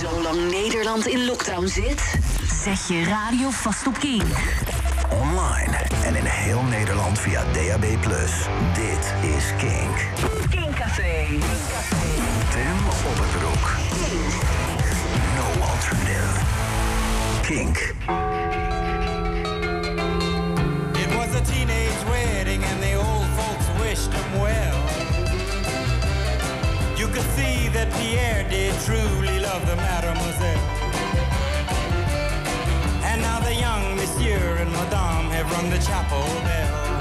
Zolang Nederland in lockdown zit, zet je radio vast op Kink. Online en in heel Nederland via DAB+. Dit is Kink. Kink Café. Tim op het broek. No alternative. Kink. It was a teenage wedding and the old folks wished him well. You could see that Pierre did truly love the mademoiselle. And now the young monsieur and madame have rung the chapel bell.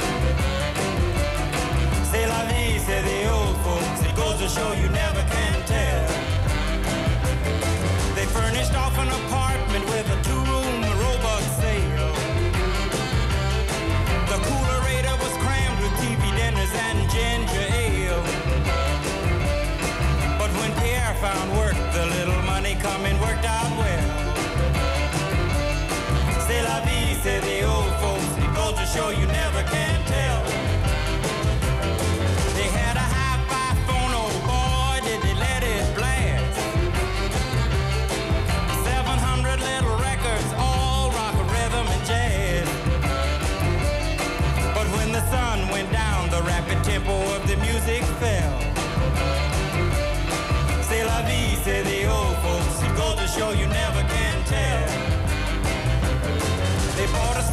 C'est la vie, say the old folks. It goes to show you never can tell. They furnished off an apartment with a two-room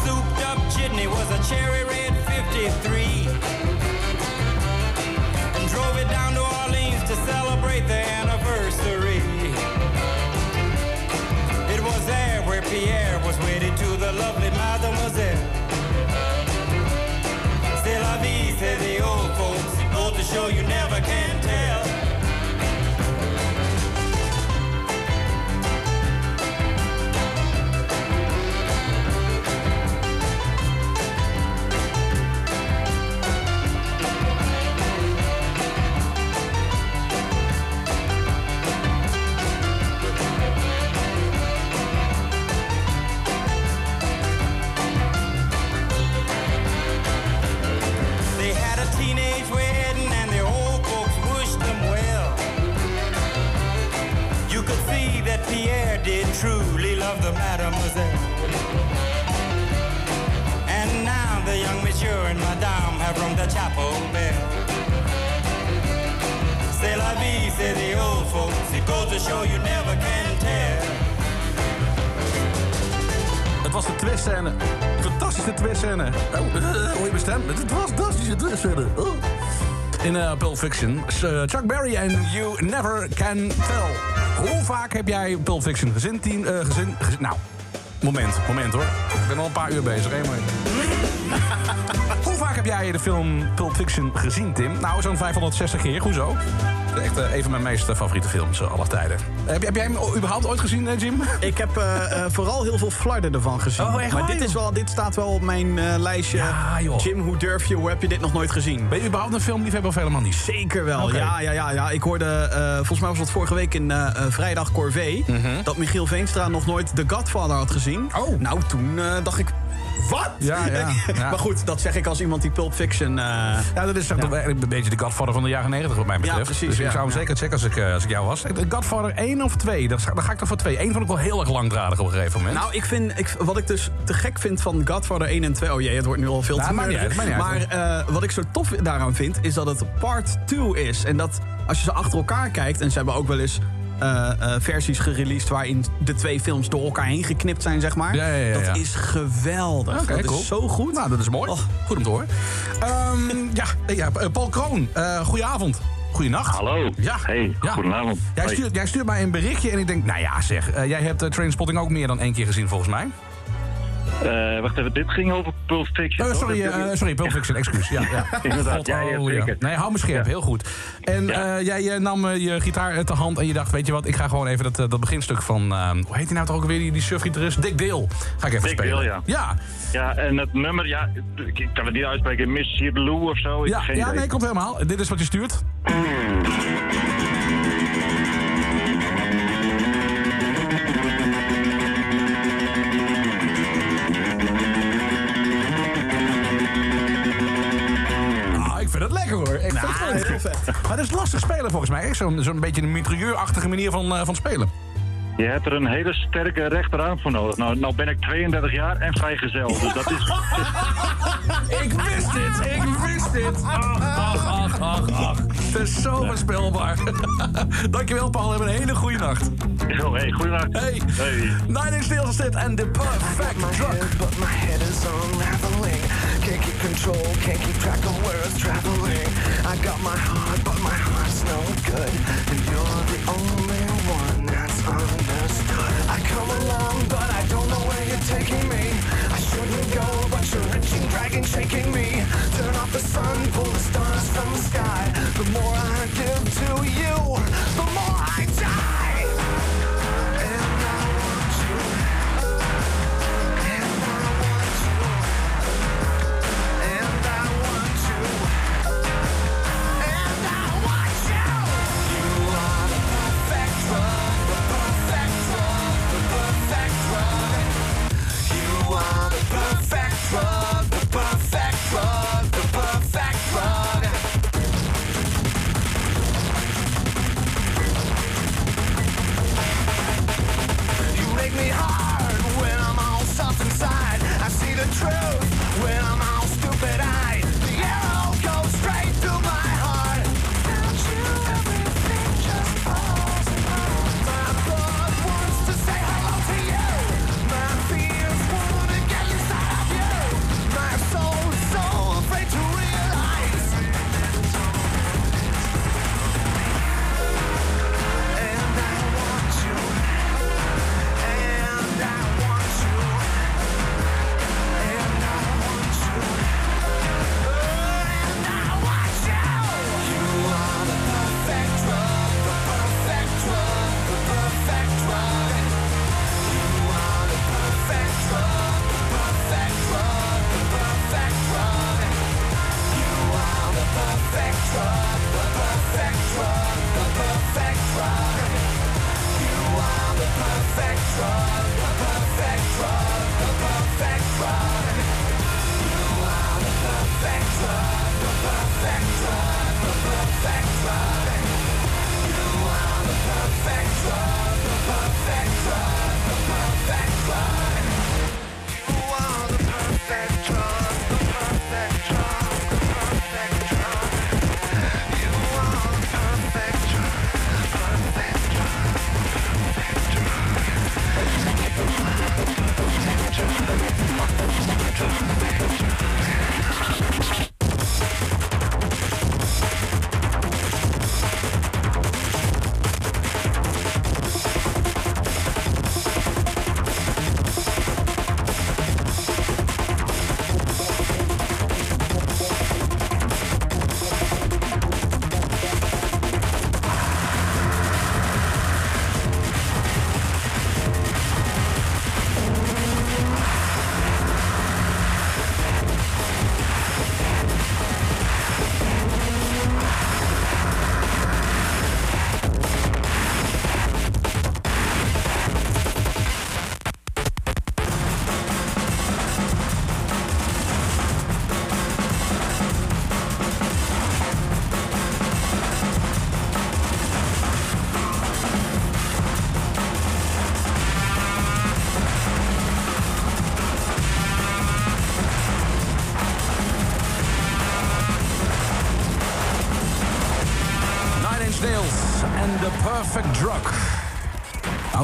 souped up jitney, was a cherry red 53. And drove it down to Orleans to celebrate the anniversary. Pulp Fiction. Eh, Chuck Berry en You Never Can Tell. Hoe vaak heb jij Pulp Fiction gezien? Tien, eh, gezien, gezien? Nou, moment, moment hoor. Ik ben al een paar uur bezig. Maar... Hoe vaak heb jij de film Pulp Fiction gezien, Tim? Nou, zo'n 560 keer. Hoezo? Echt eh, een van mijn meest eh, favoriete films uh, aller tijden. Heb, heb jij hem überhaupt ooit gezien, eh, Jim? Ik heb vooral heel veel flarden ervan gezien. Oh, echt maar waar, dit, is wel, dit staat wel op mijn lijstje. Ja, joh. Jim, hoe durf je? Hoe heb je dit nog nooit gezien? Ben je überhaupt een filmliefhebber of helemaal niet? Zeker wel. Okay. Ja, ja, ja, ja. Ik hoorde, volgens mij was dat vorige week in Vrijdag Corvée... Mm -hmm. dat Michiel Veenstra nog nooit The Godfather had gezien. Oh. Nou, toen dacht ik... Wat? Ja, ja, ja. maar goed, dat zeg ik als iemand die Pulp Fiction... Uh, ja, dat is ja. een beetje de Godfather van de jaren 90 wat mij betreft. Ja, precies, dus ik zou hem zeker checken als ik, als ik jou was. Godfather 1 of 2? Dan ga ik toch voor 2. 1 vond ik wel heel erg langdradig op een gegeven moment. Nou, ik vind, ik, wat ik dus te gek vind van Godfather 1 en 2... Oh jee, het wordt nu al veel nou, te maar, uit, maar, maar uh, wat ik zo tof daaraan vind, is dat het part 2 is. En dat als je ze achter elkaar kijkt... en ze hebben ook wel eens uh, uh, versies gereleased waarin de twee films door elkaar heen geknipt zijn, zeg maar. Ja, ja, ja, dat is geweldig. Okay, dat cool. is zo goed. Nou, dat is mooi. Oh. Goed om te horen. Um, ja, ja, Paul Kroon, uh, goedenavond. Goedenacht. Hallo. Ja. Hey, ja. goedenavond. Jij stuurt, jij stuurt, mij een berichtje en ik denk, nou ja zeg, uh, jij hebt uh, Trainspotting ook meer dan één keer gezien volgens mij. Uh, wacht even, dit ging over Pulp Fiction. Oh, sorry, uh, sorry, Pulp Fiction, excuus. Ja, ja. Inderdaad, God, ja, ja, oh. Ja. Nee, hou me scherp, heel goed. En jij nam je gitaar te hand en je dacht, weet je wat, ik ga gewoon even dat, dat beginstuk van, hoe heet hij nou toch ook weer, die, die surfgitarist? Dick Dale. Ga ik even Dick spelen. Dale, ja. ja. Ja, en het nummer, ja, ik kan het niet uitspreken, Miss Lou of zo. Ja, ja nee, komt helemaal. Dit is wat je stuurt. hoor. Ik nou, vind het heel vet. Maar dat is lastig spelen volgens mij. Zo'n zo beetje een mitrailleurachtige manier van, uh, van spelen. Je hebt er een hele sterke rechterarm voor nodig. Nou, nou ben ik 32 jaar en vrijgezel, dus dat is... Ik wist dit, ik wist dit. Ach, ach, ach, ach, ach. Het is zo voorspelbaar. Dankjewel, Paul. Heb een hele goede nacht. Oh, hey, goeienacht. Hey. Hey. Nine Inch Nails is dit en The Perfect my Drug. Can't keep control, can't keep track of where it's traveling. I got my heart, but my heart's no good. And you're the only one that's understood. I come along, but I don't know where you're taking me. I shouldn't go, but you're reaching, dragging, shaking me. Turn off the sun, pull the stars from the sky. The more I give to you,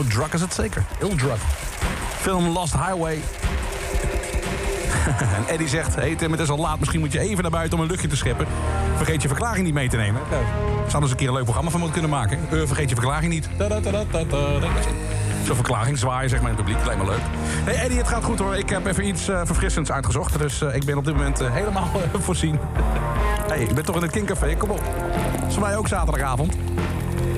Nou, drug is het zeker. Heel drug. Film Lost Highway. en Eddie zegt, hey Tim, het is al laat. Misschien moet je even naar buiten om een luchtje te scheppen. Vergeet je verklaring niet mee te nemen. Nou, Zouden eens een keer een leuk programma van moeten kunnen maken. Eh, vergeet je verklaring niet. Zo'n verklaring zwaaien, zeg maar, in het publiek. Lijkt me leuk. Hey Eddie, het gaat goed hoor. Ik heb even iets eh, verfrissends uitgezocht. Dus eh, ik ben op dit moment helemaal voorzien. hey, ik ben toch in het Kinkcafé. Kom op. Dat is voor mij ook zaterdagavond.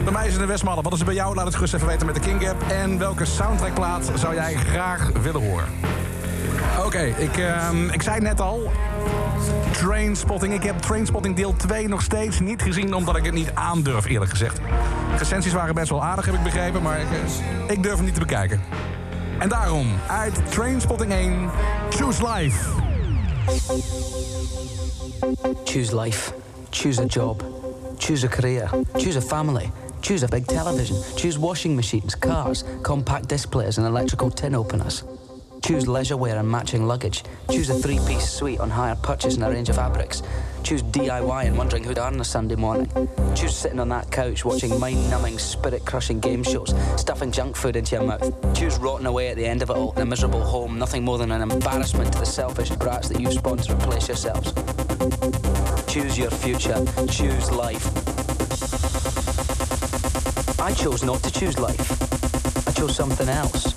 Bij mij is het in Westmalle. Wat is er bij jou? Laat het gerust even weten met de King Gap. En welke soundtrackplaat zou jij graag willen horen? Oké, ik, ehm, ik zei het net al. Trainspotting. Ik heb Trainspotting deel 2 nog steeds niet gezien... omdat ik het niet aandurf, eerlijk gezegd. Recensies waren best wel aardig, heb ik begrepen... maar ik, eh, ik durf hem niet te bekijken. En daarom, uit Trainspotting 1, Choose Life. Choose life. Choose a job. Choose a career. Choose a family. Choose a big television. Choose washing machines, cars, compact displays, and electrical tin openers. Choose leisure wear and matching luggage. Choose a three piece suite on hire purchase and a range of fabrics. Choose DIY and wondering who'd earn a Sunday morning. Choose sitting on that couch watching mind numbing, spirit crushing game shows, stuffing junk food into your mouth. Choose rotting away at the end of it all in a miserable home, nothing more than an embarrassment to the selfish brats that you spawned to replace yourselves. Choose your future. Choose life. I chose not to choose life. I chose something else.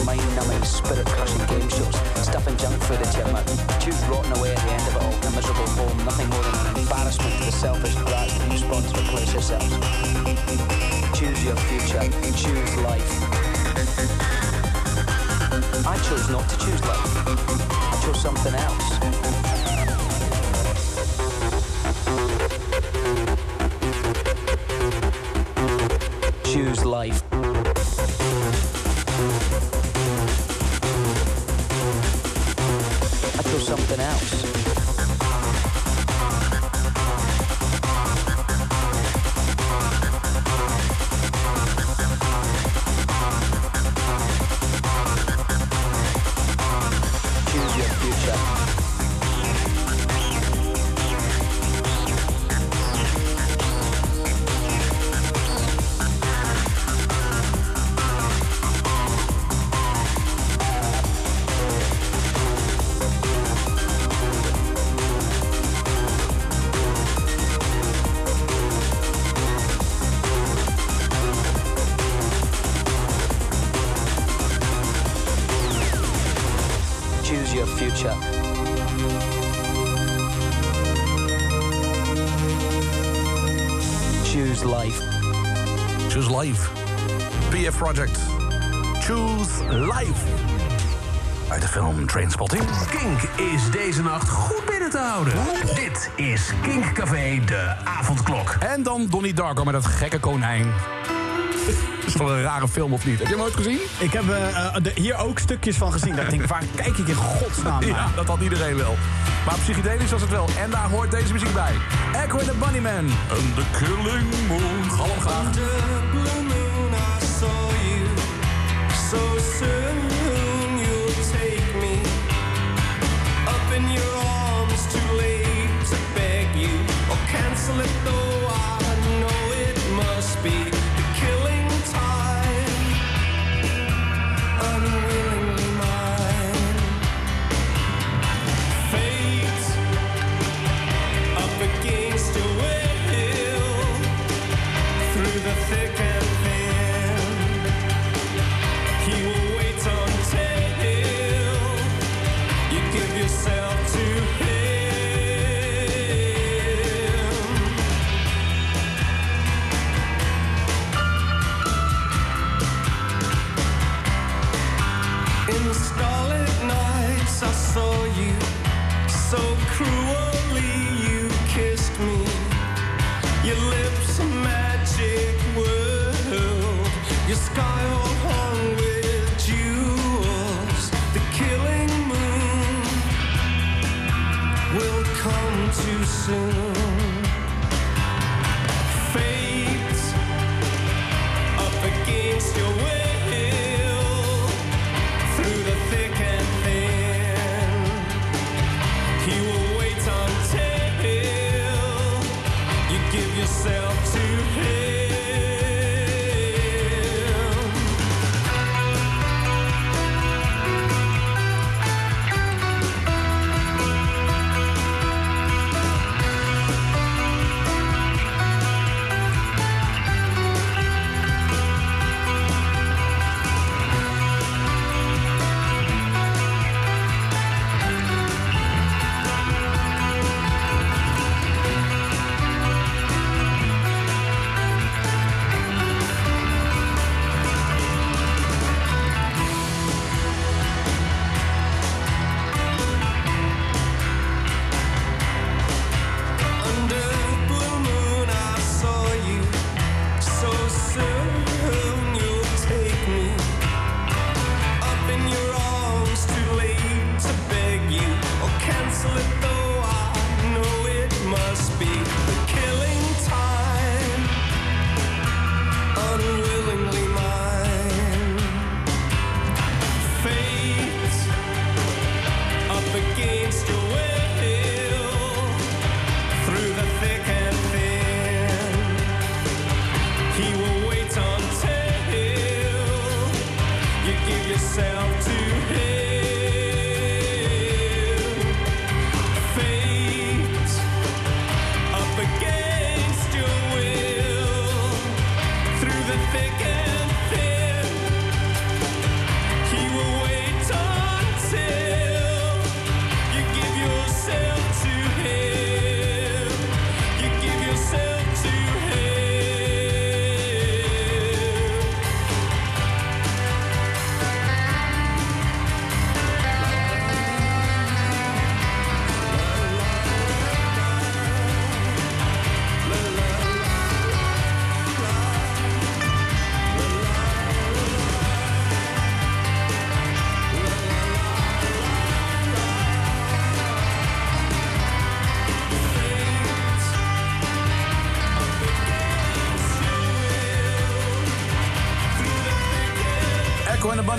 Couch watching mind-numbing, spirit-crushing game shows, stuffing junk food into your mouth. Choose rotting away at the end of it all a miserable home, nothing more than an embarrassment to the selfish brats that you spawned to replace yourselves. Choose your future. Choose life. I chose not to choose life. I chose something else. Something else. En dan Donnie Darko met dat gekke konijn. is toch een rare film of niet? Heb je hem ooit gezien? Ik heb eh, eh, de- hier ook stukjes van gezien. Dat ik denk, waar kijk ik in godsnaam naar? Ja, dat had iedereen wel. Maar psychedelisch was het wel. En daar hoort deze muziek bij. Echo and the Bunnyman. En The Killing Moon. Galm graag. blue moon, I saw you. So soon you'll take me up in your arms. Too late to beg you or cancel it, though Be. Soon.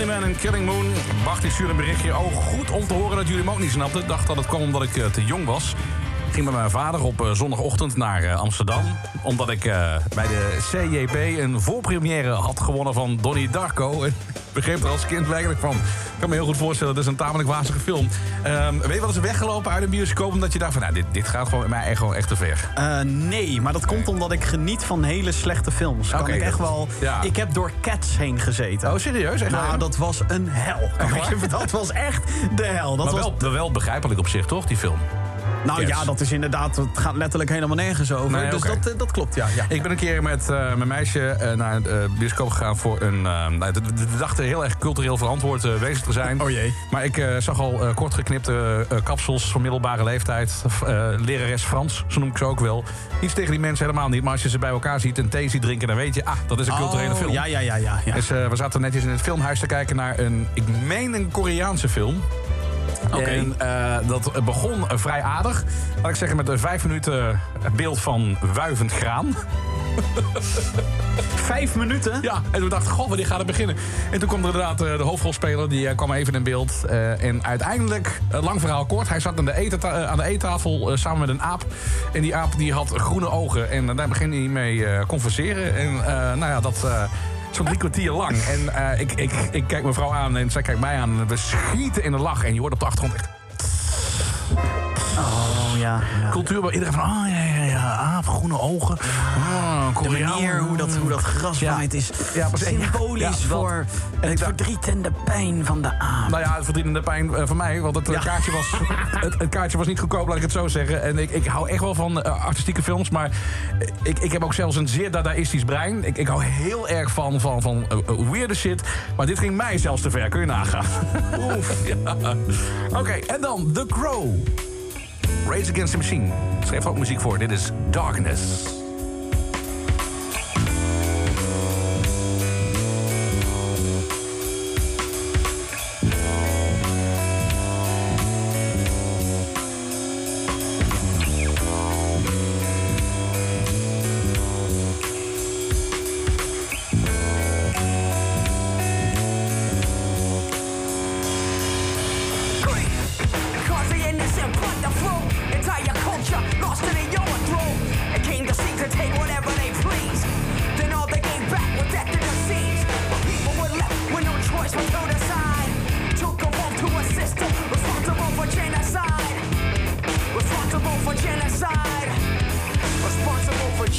Echo en Killing Moon. Bart die stuurde een berichtje. Oh, goed om te horen dat jullie hem ook niet snapten. Ik dacht dat het kwam omdat ik eh, te jong was. Ik ging met mijn vader op eh, zondagochtend naar eh, Amsterdam. Omdat ik bij de CJP een voorpremière had gewonnen van Donnie Darko. Ik begreep er als kind werkelijk van. Ik kan me heel goed voorstellen, dat is een tamelijk wazige film. Ehm, weet je wat is weggelopen uit een bioscoop? Omdat je dacht van, nou, dit, dit gaat gewoon mij echt, gewoon echt te ver. Eh, nee, maar dat komt omdat ik geniet van hele slechte films. Kan ik echt wel. ja. Ik heb door Cats heen gezeten. Oh, serieus? Echt nou, dat was een hel. dat was echt de hel. Dat maar was, wel begrijpelijk op zich, toch, die film? Nou ja, dat is inderdaad. Het gaat letterlijk helemaal nergens over. Nee, dus dat, eh, dat klopt, ja. ja. Ik ben een keer met eh, mijn meisje eh, naar de bioscoop gegaan voor een... nou, de dachten heel erg cultureel verantwoord bezig te zijn. Oh jee. Maar ik zag al kort geknipte eh, kapsels van middelbare leeftijd. Lerares Frans, zo noem ik ze ook wel. Iets tegen die mensen helemaal niet. Maar als je ze bij elkaar ziet en thee ziet drinken... dan weet je, ah, dat is een culturele Oh, film. Ja, ja, ja, ja. ja. Dus we zaten netjes in het filmhuis te kijken naar een, ik meen een Koreaanse film. En eh, dat begon vrij aardig. Laat ik zeggen met een vijf minuten beeld van wuivend graan. Vijf minuten? Ja, en toen dacht ik, goh, wanneer gaat het beginnen? En toen kwam er inderdaad eh, de hoofdrolspeler, die eh, kwam even in beeld. En uiteindelijk, lang verhaal kort, hij zat aan de, aan de eettafel samen met een aap. En die aap die had groene ogen. En daar begint hij mee eh converseren. En nou ja, dat... Zo'n drie kwartier lang. En eh, ik, ik, ik kijk mevrouw aan en zij kijkt mij aan. En we schieten in de lach. En je hoort op de achtergrond echt Oh ja. ja. cultuur waar iedereen van... Ah, ja, aap, groene ogen. Ah, De manier hoe dat, hoe dat gras waait is symbolisch voor En het verdriet en de pijn van de aap. Nou ja, het verdrietende pijn eh, van mij. Want het, kaartje was, het, het kaartje was niet goedkoop, laat ik het zo zeggen. En ik, ik hou echt wel van eh, artistieke films. Maar ik, ik heb ook zelfs een zeer dadaïstisch brein. Ik, ik hou heel erg van, van, van eh, weirde shit. Maar dit ging mij zelfs te ver, kun je nagaan. Oef. Ja. Oké, en dan The Crow. Rage Against the Machine. Schreef ook muziek voor. Dit is Darkness.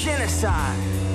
genocide.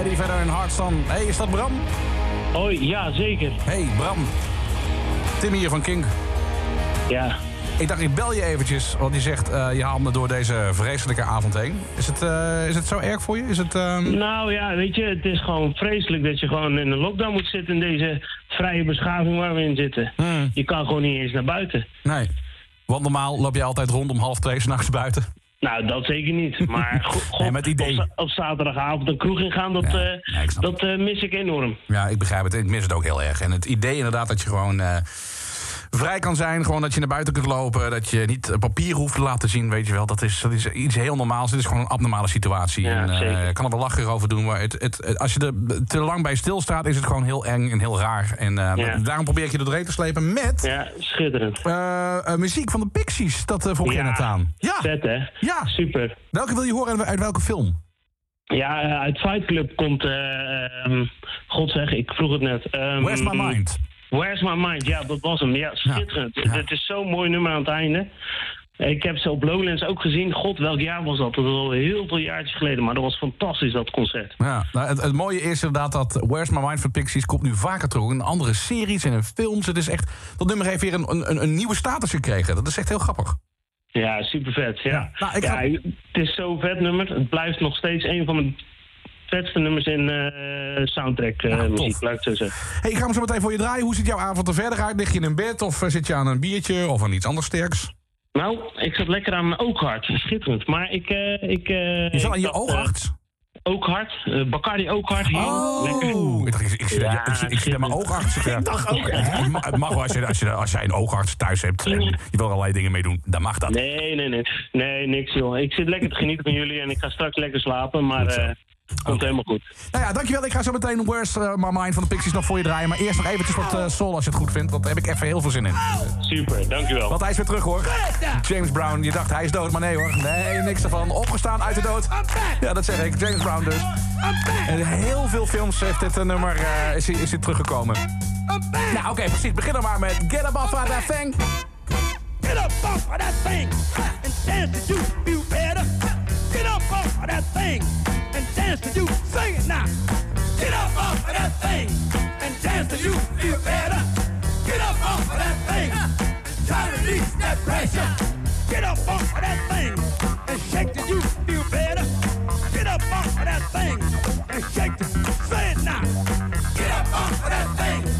Wild. Eddie Vedder en Hardson. Hey, is dat Bram? Hoi, ja, zeker. Hey, Bram. Tim hier van Kink. Ja. Ik dacht, ik bel je eventjes, want je zegt eh, je haalt me door deze vreselijke avond heen. Is het, eh, is het zo erg voor je? Is het, ehm, Nou ja, weet je, het is gewoon vreselijk dat je gewoon in een lockdown moet zitten in deze vrije beschaving waar we in zitten. Hmm. Je kan gewoon niet eens naar buiten. Nee. Want normaal loop je altijd rond om half twee s'nachts buiten. Nou, dat zeker niet. Maar go- god, Nee, idee. Op zaterdagavond een kroeg ingaan, dat, eh, dat eh, mis ik enorm. Ja, ik begrijp het. Ik mis het ook heel erg. En het idee inderdaad dat je gewoon eh, vrij kan zijn. Gewoon dat je naar buiten kunt lopen. Dat je niet papier hoeft te laten zien, weet je wel. Dat is, dat is iets heel normaals. Dit is gewoon een abnormale situatie. Ja, en, ik kan er wel lachen over doen. Maar het, het, het- als je er te lang bij stilstaat, is het gewoon heel eng en heel raar. En eh, Ja. daarom probeer ik je er doorheen te slepen met... Ja, schitterend. eh, muziek van de Pixies. Dat uh, vroeg je Ja, net aan. Ja. Vet, hè? Ja. Super. Welke wil je horen en uit welke film? Ja, uit Fight Club komt... eh, ehm, God zeg, ik vroeg het net. ehm, Where's My Mind? Where's My Mind? Ja, dat was hem. Ja, schitterend. Het is zo'n mooi nummer aan het einde. Ik heb ze op Lowlands ook gezien. God, welk jaar was dat? Dat was al heel veel jaartjes geleden. Maar dat was fantastisch, dat concert. Ja, nou, het, het mooie is inderdaad dat Where's My Mind van Pixies komt nu vaker terug in andere series en in films. Het is echt, dat nummer heeft weer een, een, een nieuwe status gekregen. Dat is echt heel grappig. Ja, super vet. Ja. Nou, ik ja, ga- het is zo'n vet nummer. Het blijft nog steeds een van de vetste nummers in eh, soundtrack eh, muziek, laat ik zo zeggen. Hey, ik ga hem zo meteen voor je draaien. Hoe ziet jouw avond er verder uit? Lig je in bed of eh, zit je aan een biertje of aan iets anders sterks? Nou, ik zat lekker aan mijn ooghart. Schitterend. Maar ik... ik Je zat aan je oogarts? Ooghart. eh Bacardi ooghart. Heel lekker. Oh, ik, dacht, ik, zit- Ja, ik, aan mijn oogarts. Ik dacht ook? Het mag, wel als je, als, je, als jij een oogarts thuis hebt en je wil er allerlei dingen mee doen, dan mag dat. Nee, nee, nee. Nee, niks joh. Ik zit lekker te genieten van jullie en ik ga straks lekker slapen. Maar komt helemaal goed. Nou ja, dankjewel. Ik ga zo meteen Where's eh, My Mind van de Pixies nog voor je draaien. Maar eerst nog eventjes wat eh, soul als je het goed vindt. Want daar heb ik even heel veel zin in. Super, dankjewel. Want hij is weer terug hoor. James Brown, je dacht hij is dood, maar nee hoor. Nee, niks ervan. Opgestaan uit de dood. Ja, dat zeg ik. James Brown dus. En in heel veel films heeft dit eh, nummer eh, is, hij- is hij teruggekomen. Nou oké, precies. Begin dan maar met Get Up Off That Thing. Get up off of that thing and dance to you feel better. Get up off of that thing dance to you. Sing it now. Get up off of that thing and dance to you feel better. Get up off of that thing. Try to release that pressure. Get up off of that thing and shake till you feel better. Get up off of that thing and shake till say it now. Get up off of that thing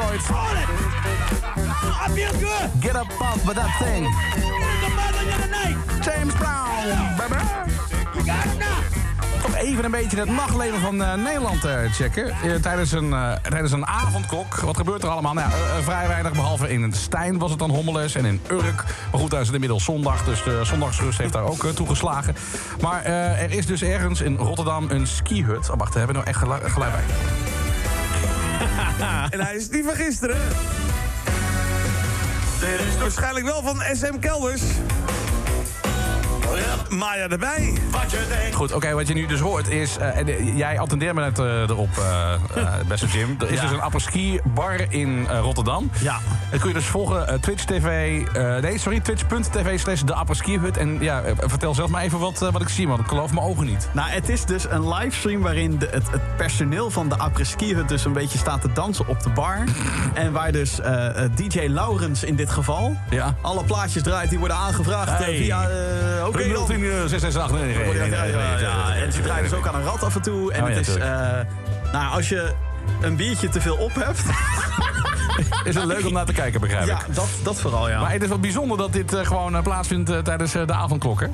Detroit. I feel good. Get up off with that thing. It's the mother of the night. James Brown, baby. You got it now. Even een beetje het nachtleven van eh, Nederland eh, checken. Eh, tijdens, een, tijdens een avondklok. Wat gebeurt er allemaal? Nou, vrij weinig, behalve in Stijn was het dan Hommeles en in Urk. Maar goed, daar is het inmiddels zondag, dus de zondagsrust heeft daar ook toegeslagen. Maar er is dus ergens in Rotterdam een skihut. Oh, wacht, daar hebben we nou echt geluid bij. En hij is niet van gisteren. Dit is waarschijnlijk wel van SM Kelders. Maya erbij. Wat je denkt. Goed, oké, wat je nu dus hoort is... eh, en, eh, jij attendeert me net eh, erop, beste Jim. Er is Ja. dus een apres-ski bar in Rotterdam. Ja. Dat kun je dus volgen, Twitch TV... nee, sorry, twitch.tv slash de apres-ski hut. En ja, vertel zelf maar even wat, wat ik zie, want ik geloof mijn ogen niet. Nou, het is dus een livestream waarin de, het, het personeel van de apres-ski hut dus een beetje staat te dansen op de bar. en waar dus DJ Laurens in dit geval Ja. alle plaatjes draait die worden aangevraagd Hey. via... Oké, dan. 010 668 nee, nee, nee, Ja, ja, ja, ja. En ze draaien dus ook aan een rad af en toe. En Oh, het ja, is... eh, nou, als je een biertje te veel op hebt... Is het leuk om naar te kijken, begrijp ja, ik. dat, dat vooral, ja. Maar het is wel bijzonder dat dit eh, gewoon eh, plaatsvindt eh, tijdens eh, de avondklok, hè?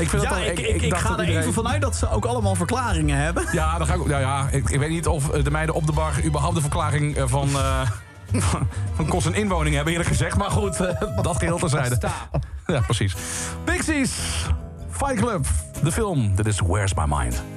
Ik, vind ja, dat al- ik, ik, ik, dacht ga dat er iedereen- even vanuit dat ze ook allemaal verklaringen hebben. Ja, dan ga ik, ook- ja, ja ik, ik weet niet of eh, de meiden op de bar überhaupt de verklaring eh, van, eh van kost en inwoning hebben, eerlijk gezegd. Maar goed, eh, dat geheel terzijde. Ja, precies. Pixies, Fight Club, de film. Dit is Where's My Mind.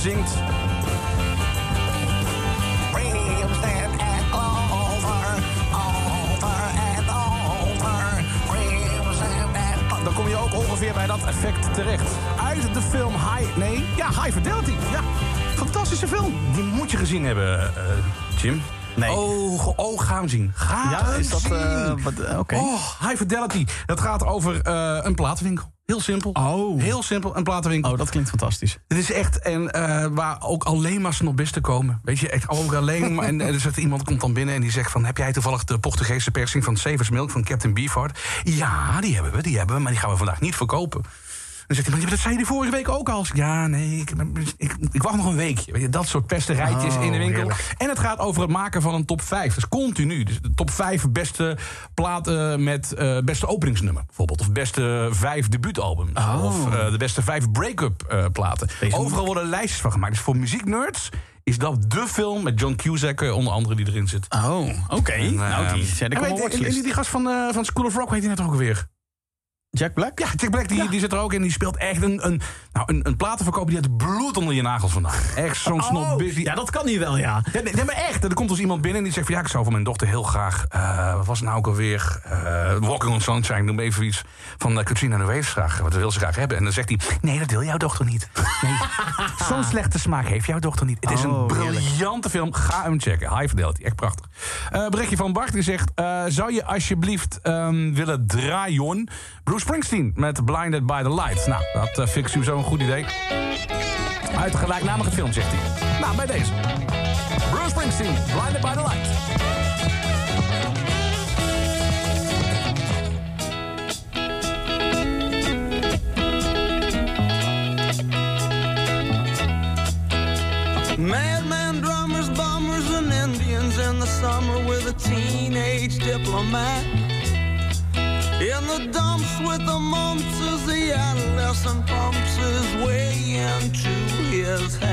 Zingt. Dan kom je ook ongeveer bij dat effect terecht. Uit de film High... Nee, ja, High Fidelity. Ja, fantastische film. Die moet je gezien hebben, eh, Jim. Nee. Oh, oh, ga hem zien. Ga Ja, is dat, zien. eh, wat, eh, oké. Oh, High Fidelity. Dat gaat over eh, een platenwinkel. Heel simpel. Oh. Heel simpel, een platenwinkel. Oh, dat klinkt fantastisch. Het is echt, en eh, waar ook alleen maar snobisten komen. Weet je, echt ook alleen maar. En, er iemand komt dan binnen en die zegt van... heb jij toevallig de Portugese persing van Savers Milk van Captain Beefheart? Ja, die hebben we, die hebben we, maar die gaan we vandaag niet verkopen. Dan zegt hij, maar dat zei je vorige week ook al. Ja, nee, ik, ik, ik wacht nog een weekje. Weet je, dat soort pesterijtjes Oh, in de winkel. heerlijk. En het gaat over het maken van een top 5. Dus continu. Dus de top 5 beste platen met eh, beste openingsnummer, bijvoorbeeld. Of beste 5 debuutalbums. Oh. Of eh, de beste 5 break-up eh, platen. Overal worden lijstjes van gemaakt. Dus voor muzieknerds is dat de film met John Cusack onder andere die erin zit. Oh, oké. En, nou, die ik en en watchlist. die, gast van, van School of Rock, weet je net ook weer? Jack Black? Ja, Jack Black die, die zit er ook in. Die speelt echt een, een, nou, een, een platenverkoper die het bloed onder je nagels vandaan. Echt zo'n Oh, busy. ja, dat kan hij wel, ja. Ja, nee, nee, maar echt. Er komt dus iemand binnen en die zegt van... ja, ik zou voor mijn dochter heel graag... eh, wat was het nou ook alweer? Eh, Walking on Sunshine, noem even iets van uh, Katrina the Waves graag. Wat wil ze graag hebben? En dan zegt hij... nee, dat wil jouw dochter niet. Nee, zo'n slechte smaak heeft jouw dochter niet. Het is een Oh, briljante film. Ga hem checken. High Fidelity, echt prachtig. Eh berichtje van Bart, die zegt... eh, zou je alsjeblieft ehm, willen draaien... Bruce Springsteen met Blinded by the Light. Nou, dat uh, vind ik sowieso een goed idee. Uit de gelijknamige film, zegt hij. Nou, bij deze. Bruce Springsteen, Blinded by the Light. Madman drummers, bombers, and Indians in the summer with a teenage diplomat. In the dumps with the mumps is the adolescent pumps his way into his head.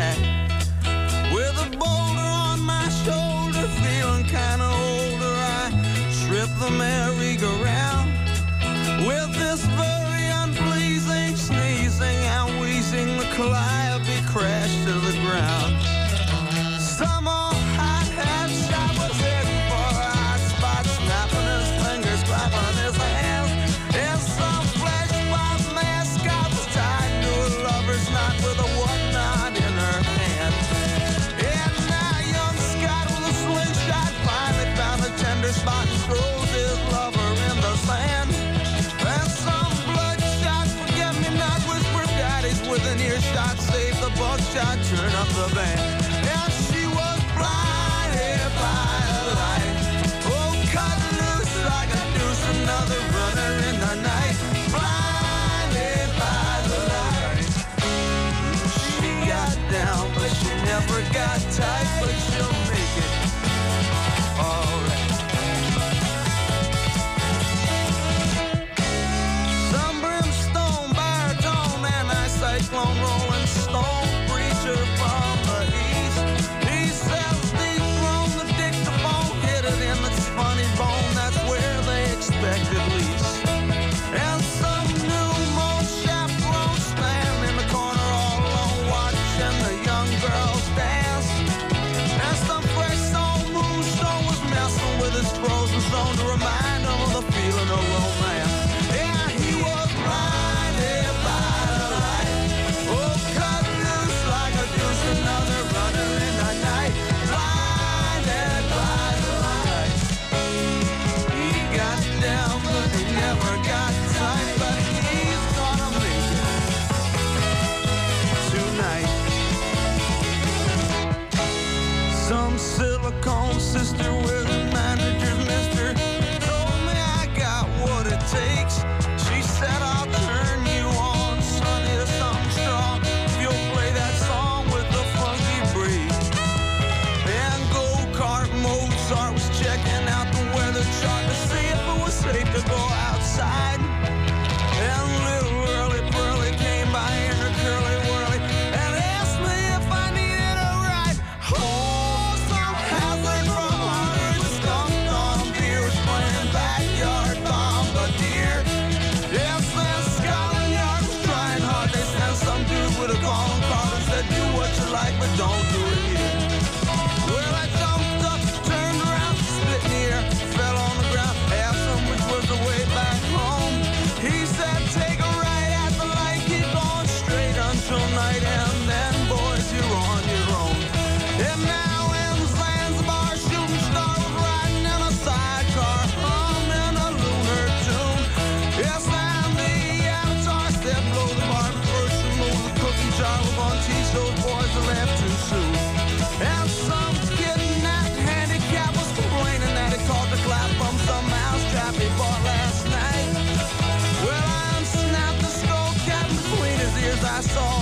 corazón.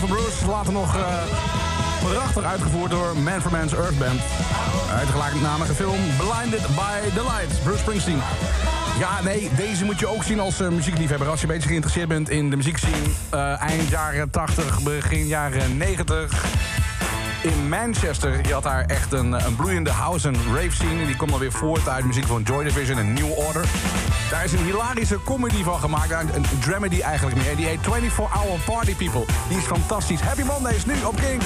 Van Bruce. Later nog eh, prachtig uitgevoerd door Man for Man's Earth Band. Uit de gelijknamige film Blinded by the Lights, Bruce Springsteen. Ja, nee, deze moet je ook zien als eh, muziekliefhebber. Als je een beetje geïnteresseerd bent in de muziekscene... Eh, eind jaren 80, begin jaren 90... In Manchester, je had daar echt een, een bloeiende house en rave scene. Die komt dan weer voort uit muziek van Joy Division en New Order. Daar is een hilarische comedy van gemaakt. Een dramedy eigenlijk meer. Die heet 24 Hour Party People. Die is fantastisch. Happy Monday is nu op King.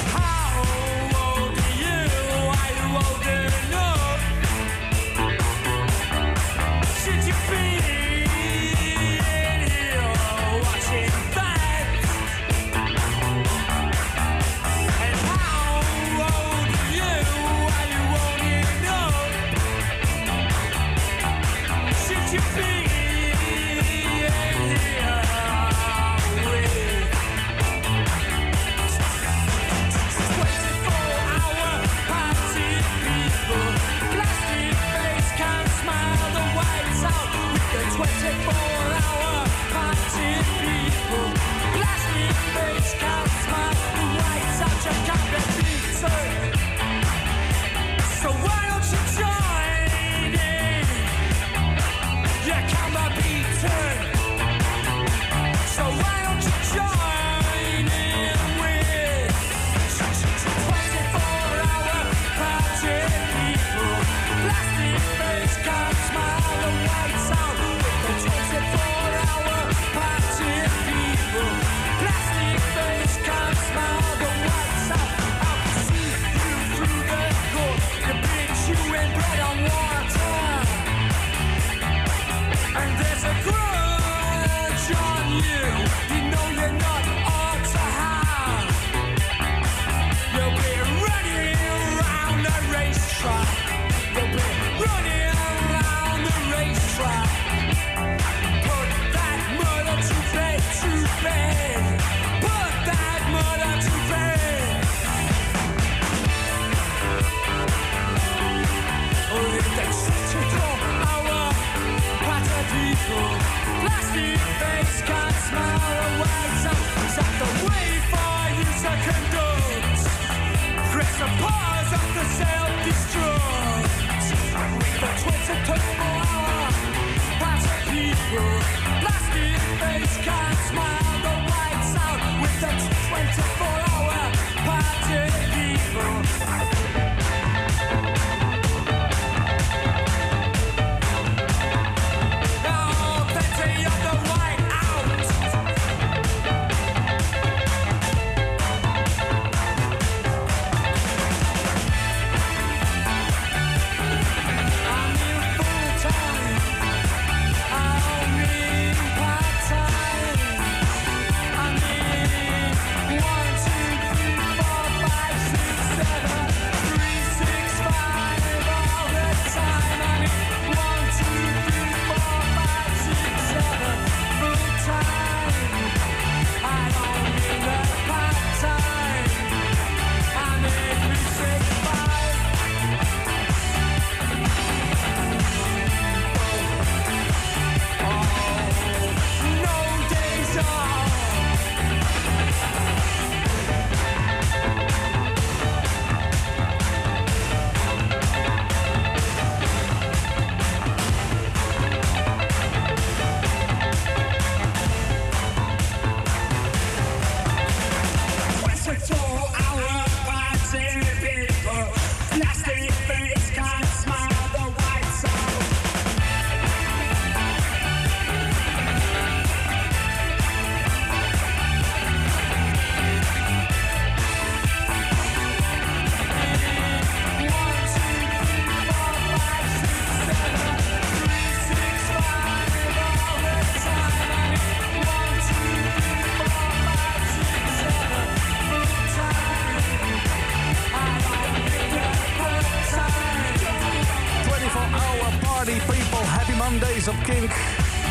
Geweest op Kink.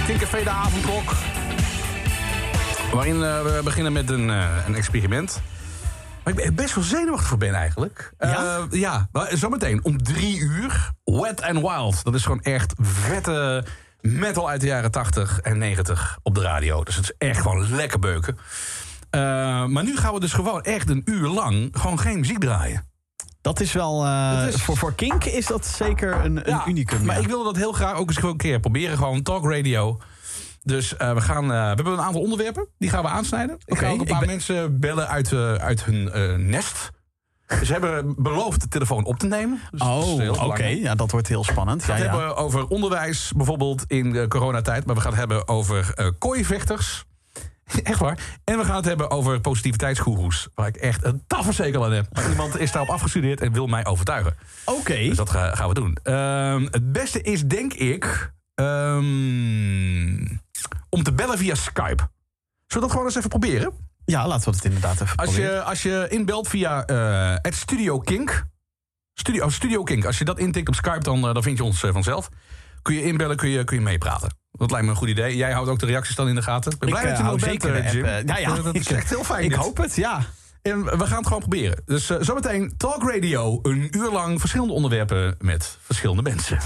Kink Café de avondklok. Waarin eh, we beginnen met een, eh, een experiment. Waar ik best wel zenuwachtig voor ben eigenlijk. Ja? ja, maar zometeen om drie uur. Wet and Wild. Dat is gewoon echt vette metal uit de jaren 80 en 90 op de radio. Dus het is echt gewoon lekker beuken. Eh, maar nu gaan we dus gewoon echt een uur lang gewoon geen muziek draaien. Dat is wel... eh, voor, voor Kink is dat zeker een, een unicum. Maar ja. ik wilde dat heel graag ook eens gewoon een keer proberen. Gewoon talk radio. Dus eh, we, gaan, eh, we hebben een aantal onderwerpen. Die gaan we aansnijden. Ik Oké, ga ook een paar ben- mensen bellen uit, uit hun nest. Ze hebben beloofd de telefoon op te nemen. Dus Oh, oké. Ja, dat wordt heel spannend. We gaan het ja. hebben over onderwijs, bijvoorbeeld in de coronatijd. Maar we gaan het hebben over kooivechters. Echt waar. En we gaan het hebben over positiviteitsgoeroes. Waar ik echt een tafferzekel aan heb. Maar iemand is daarop afgestudeerd en wil mij overtuigen. Oké. Dus dat ga- gaan we doen. Ehm, het beste is, denk ik... ehm, om te bellen via Skype. Zullen we dat gewoon eens even proberen? Ja, laten we het inderdaad even Als proberen. je, als je inbelt via het Studio Kink. Studio, oh, Studio Kink. Als je dat intikt op Skype, dan, eh, dan vind je ons eh, vanzelf. Kun je inbellen, kun je, kun je meepraten. Dat lijkt me een goed idee. Jij houdt ook de reacties dan in de gaten. Ik ben blij Ik, dat je eh, nog bent, zeker eh, Jim. eh, ja, ja. Dat is echt heel fijn. ik dit. hoop het, ja. En we gaan het gewoon proberen. Dus eh, zometeen Talk Radio. Een uur lang verschillende onderwerpen met verschillende mensen.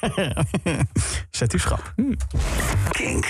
Zet u schrap. Kink.